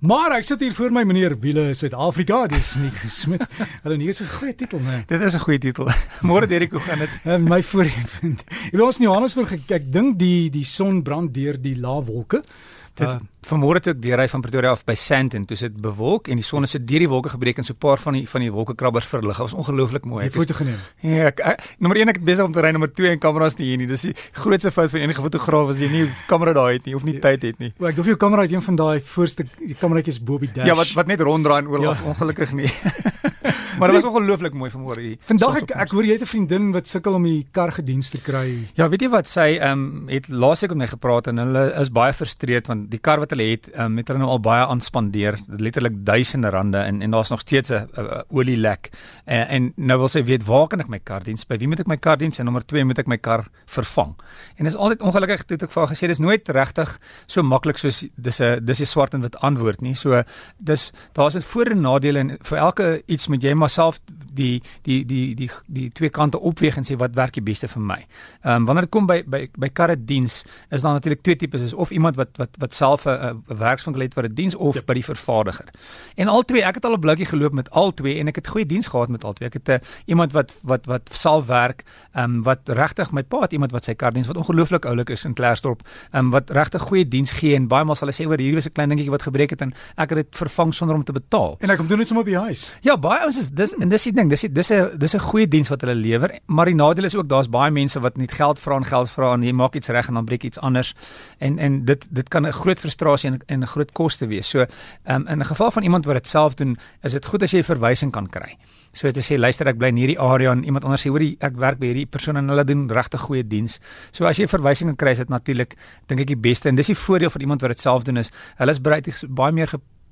Maar ek sit hier voor my meneer Wiele Suid-Afrika, dis nie gesmit. Hulle nie is 'n goeie titel nie. Dit is 'n goeie titel. Môre Derek, hoe gaan dit? En my voorvind. Weet ons in Johannesburg, ek, ek dink die die son brand deur die lae wolke. Dit uh, vanmôre toe ek deurry van Pretoria af by Sandton, toe sit bewolk en die son het so deur die wolke gebreek en so 'n paar van die van die wolkekrabbers verlig. Dit was ongelooflik mooi. Jy foto geneem. Ja, ek, ek, nommer 1 ek het besig om te ry, nommer 2 en kameras nie hier nie. Dis die grootste fout van enige fotograaf as jy nie kamera daar het nie of nie ja. tyd het nie. O, ek dink jou kamera het een van daai voorste kameraatjies bo op die dash. Ja, wat wat net ronddraai en oorloop ja. ongelukkig nie. maar dit was ongelooflik mooi vanmôre hier. Vandag ek ek hoor jy het 'n vriendin wat sukkel om die kar gediens te kry. Ja, weet jy wat sy ehm um, het laasweek met my gepraat en hulle is baie frustreerd want die kar wat hulle het, ehm um, het hulle nou al baie aanspandeer, letterlik duisende rande en en daar's nog steeds 'n olielek. En, en nou wil sy weet waar kan ek my kar diens? By wie moet ek my kar diens? En nommer 2 moet ek my kar vervang. En dis altyd ongelukkig toe ek vir haar gesê dis nooit regtig so maklik soos dis 'n dis 'n swart en wit antwoord nie. So dis daar's 'n voor en nadele en vir elke iets moet jy maar self die die die die die twee kante opweeg en sê wat werk die beste vir my. Ehm um, wanneer dit kom by by by karre diens is daar natuurlik twee tipes is of iemand wat wat wat self 'n werkswinkel het vir 'n diens of ja. by die vervaardiger. En al twee, ek het al 'n blikkie geloop met al twee en ek het goeie diens gehad met al twee. Ek het 'n uh, iemand wat wat wat self werk, ehm um, wat regtig my pa het iemand wat sy kar diens wat ongelooflik oulik is in Klerksdorp, ehm um, wat regtig goeie diens gee en baie maal sal hy sê oor hierdie was 'n klein dingetjie wat gebreek het en ek het dit vervang sonder om te betaal. En ek kom doen dit sommer by huis. Ja, baie ons is dis en dis die ding, dis dis 'n dis 'n goeie diens wat hulle lewer, maar die nadeel is ook daar's baie mense wat net geld vra en geld vra en jy maak iets reg en dan breek iets anders. En en dit dit kan 'n groot frustrasie en 'n groot koste wees. So, um, in 'n geval van iemand wat dit self doen, is dit goed as jy verwysing kan kry. So dit sê luister ek bly in hierdie area en iemand anders sê hoor ek werk by hierdie persoon en hulle doen regtig goeie diens. So as jy verwysing kan kry, is dit natuurlik dink ek die beste en dis die voordeel van iemand wat dit self doen is hulle is bereid baie meer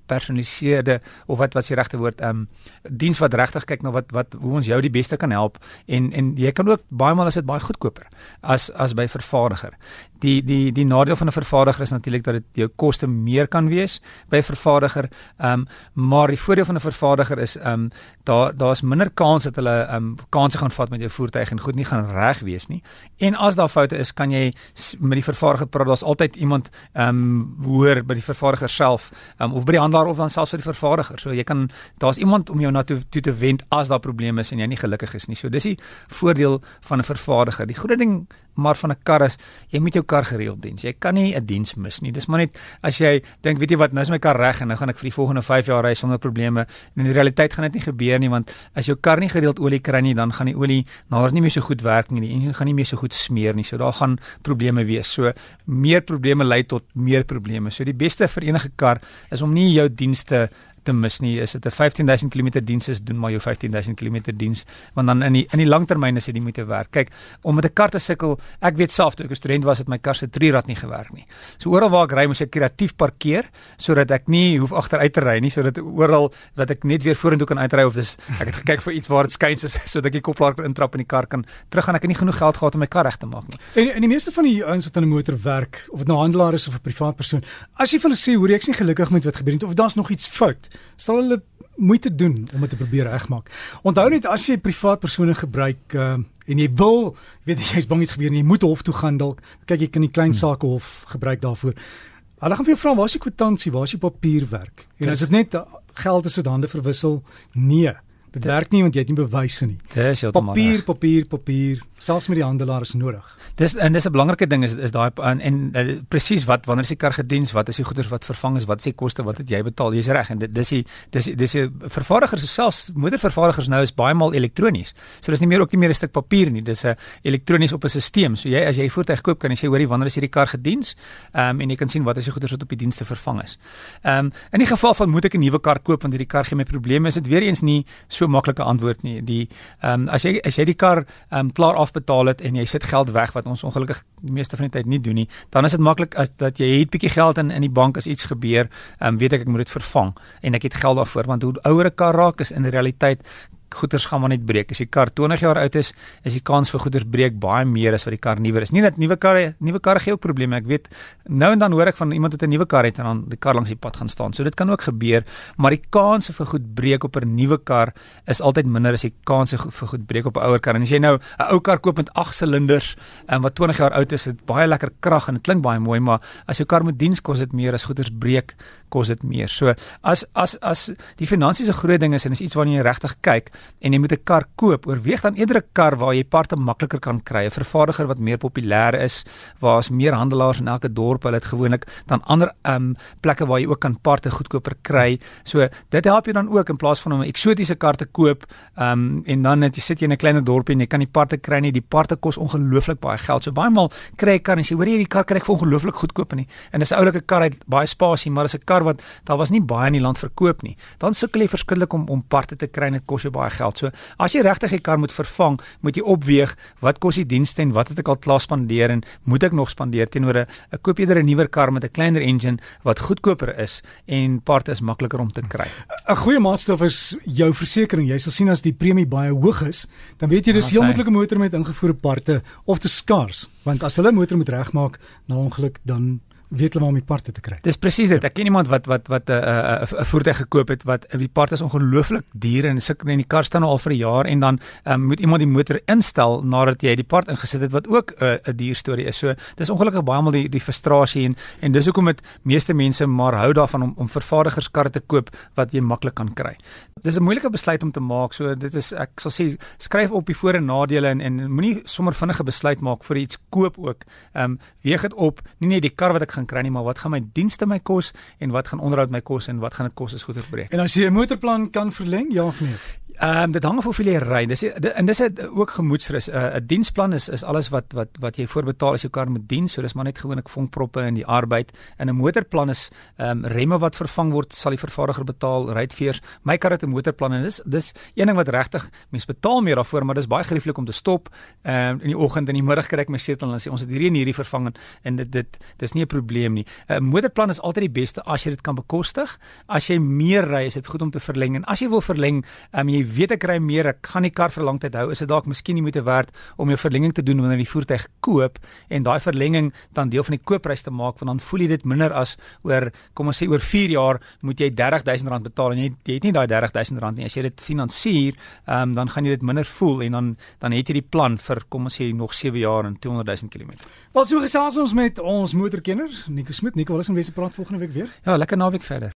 gepersonaliseerde of wat wat se regte woord ehm um, diens wat regtig kyk na wat wat hoe ons jou die beste kan help en en jy kan ook baie maal is dit baie goedkoper as as by vervaardiger die die die nadeel van 'n vervaardiger is natuurlik dat dit jou koste meer kan wees by vervaardiger. Ehm um, maar die voordeel van 'n vervaardiger is ehm um, daar daar's minder kans dat hulle ehm um, kansse gaan vat met jou voertuig en goed nie gaan reg wees nie. En as daar foute is, kan jy met die vervaardiger praat. Daar's altyd iemand ehm um, hoor by die vervaardiger self um, of by die handelaar of dan selfs vir die vervaardiger. So jy kan daar's iemand om jou na toe, toe te wend as daar probleme is en jy nie gelukkig is nie. So dis die voordeel van 'n vervaardiger. Die goeie ding maar van 'n kar is jy moet jou kar gereeld diens. Jy kan nie 'n diens mis nie. Dis maar net as jy dink, weet jy wat, nou is my kar reg en nou gaan ek vir die volgende 5 jaar ry sonder probleme. In die realiteit gaan dit nie gebeur nie want as jou kar nie gereeld olie kry nie, dan gaan die olie nader nie meer so goed werk nie. Die enjin gaan nie meer so goed smeer nie. So daar gaan probleme wees. So meer probleme lei tot meer probleme. So die beste vir enige kar is om nie jou dienste te mis nie. Is dit 'n 15000 km diens is doen maar jou 15000 km diens want dan in die in die langtermyn is dit nie moeite werd. Kyk, om met 'n kar te sukkel, ek weet self toe ek 'n student was het my kar se trierad nie gewerk nie. So oral waar ek ry moet ek kreatief parkeer sodat ek nie hoef agteruit te ry nie, sodat oral wat ek net weer vorentoe kan uitry of dis ek het gekyk vir iets waar dit skuins is sodat ek die koplaar kan intrap in die kar kan terug gaan. Ek het nie genoeg geld gehad om my kar reg te maak nie. En in die meeste van die ouens wat in 'n motor werk, of dit nou handelaar is of 'n privaat persoon, as jy vir hulle sê hoor ek's nie gelukkig met wat gebeur het of daar's nog iets fout, sal hulle moeite doen om dit te probeer regmaak. Onthou net as jy privaat persone gebruik uh, en jy wil, weet jy jy's bang iets gebeur en jy moet hof toe gaan dalk, kyk jy kan die klein hmm. sake hof gebruik daarvoor. Hulle gaan vir jou vra waar is die kwitansie, waar is die papierwerk? En as dit net uh, geld is wat hande verwissel, nee. Dit werk nie want jy het nie bewyse nie. Dis papier, papier, papier, selfs met die handelaar is nodig. Dis en dis 'n belangrike ding is is daai en, en, uh, presies wat wanneer is die kar gediens, wat is die goeder wat vervang is, wat is die koste, wat het jy betaal? Jy's reg en dit dis die dis dis die vervaardigers selfs moedervervaardigers nou is baie maal elektronies. So dis nie meer ook nie meer 'n stuk papier nie, dis 'n elektronies op 'n stelsel. So jy as jy 'n voertuig koop kan jy sê hoorie wanneer is hierdie kar gediens? Ehm um, en jy kan sien wat is die goeder wat op die dienste vervang is. Ehm um, in die geval van moet ek 'n nuwe kar koop want hierdie kar gee my probleme, is dit weer eens nie so maklike antwoord nie. Die ehm um, as jy as jy die kar ehm um, klaar afbetaal het en jy sit geld weg wat ons ongelukkig die meeste van die tyd nie doen nie, dan is dit maklik as dat jy het bietjie geld in in die bank as iets gebeur, um, weet ek ek moet dit vervang. En ek het geld daarvoor want hoe ouer 'n kar raak is in die realiteit goeders gaan maar net breek. As die kar 20 jaar oud is, is die kans vir goeders breek baie meer as wat die kar nuwer is. Nie dat nuwe karre, nuwe karre gee ook probleme. Ek weet nou en dan hoor ek van iemand wat 'n nuwe kar het en dan die kar langs die pad gaan staan. So dit kan ook gebeur, maar die kans vir goed breek op 'n nuwe kar is altyd minder as die kans vir goed breek op 'n ouer kar. En as jy nou 'n ou kar koop met 8 silinders en wat 20 jaar oud is, het baie lekker krag en dit klink baie mooi, maar as jou kar moet diens kos dit meer as goeders breek kos dit meer. So as as as die finansies 'n groot ding is en is iets waarna jy regtig kyk en jy moet 'n kar koop, oorweeg dan eerder 'n kar waar jy parte makliker kan kry, 'n vervaardiger wat meer populêr is, waar is meer handelaars in elke dorp, hulle het gewoonlik dan ander um plekke waar jy ook kan parte goedkoper kry. So dit help jou dan ook in plaas van om 'n eksotiese kar te koop, um en dan net jy sit jy in 'n kleiner dorpie en jy kan die parte kry nie, die parte kos ongelooflik baie geld. So baie maal kry jy kar en jy hoor hierdie kar kry ek vir ongelooflik goedkoop nie. En dis 'n oulike kar uit baie spasie, maar dis 'n kar wat daar was nie baie in die land verkoop nie. Dan sukkel jy verskillik om om parte te kry en dit kos jou baie geld. So as jy regtig 'n kar moet vervang, moet jy opweeg wat kos die dienste en wat het ek al klaar spandeer en moet ek nog spandeer teenoor 'n koop eerder 'n nuwer kar met 'n kleiner engine wat goedkoper is en parte is makliker om te kry. 'n Goeie maatstaf is jou versekerings. Jy sal sien as die premie baie hoog is, dan weet jy dis ja, heel moontlik 'n motor met ingevoerde parte of te skaars, want as hulle motor moet regmaak na ongeluk dan weet hulle maar om die parte te kry. Dis presies dit. Ek ken iemand wat wat wat 'n uh, 'n uh, voertuig gekoop het wat die parte is ongelooflik duur en sit in die kar staan al vir 'n jaar en dan um, moet iemand die motor instel nadat jy die part ingesit het wat ook 'n uh, 'n duur storie is. So dis ongelukkig baie maal die die frustrasie en en dis hoekom dit meeste mense maar hou daarvan om om vervaardigerskarre te koop wat jy maklik kan kry. Dis 'n moeilike besluit om te maak. So dit is ek sal sê skryf op die voor en nadele en en moenie sommer vinnige besluit maak vir iets koop ook. Ehm um, weeg dit op, nie net die kar wat ek gaan kry nie, maar wat gaan my dienste my kos en wat gaan onderhoud my kos en wat gaan dit kos as goeder breek. En as jy 'n motorplan kan verleng, ja of nee? Ehm um, dit hang af hoeveel jy ry. Dis en dis ook gemoedsrus. 'n uh, Diensplan is is alles wat wat wat jy voorbetaal as jou kar moet dien. So dis maar net gewoonlik vonkproppe in die arbeid. En 'n motorplan is ehm um, remme wat vervang word, sal die vervaardiger betaal, ruitveers. My kar het 'n motorplan en dis dis een ding wat regtig mens betaal meer daarvoor, maar dis baie gerieflik om te stop. Ehm um, in die oggend en die middag kry ek my setel en sê ons het hierdie en hierdie vervang en dit dit dis nie 'n probleem nie. 'n uh, Motorplan is altyd die beste as jy dit kan bekostig. As jy meer ry, is dit goed om te verleng en as jy wil verleng, ehm um, jy weet ek kry meer, ek gaan die kar vir lang tyd hou. Is dit dalk miskien nie moeite werd om jou verlenging te doen wanneer jy die voertuig koop en daai verlenging dan deel van die koopprys te maak want dan voel jy dit minder as oor kom ons sê oor 4 jaar moet jy R30000 betaal en jy, jy het nie daai R30000 nie. As jy dit finansier, um, dan gaan jy dit minder voel en dan dan het jy die plan vir kom ons sê nog 7 jaar en 200000 km. Wat so gesels ons met ons motorkenner, Nico Smit. Nico, wat is ons wese praat volgende week weer? Ja, lekker naweek verder.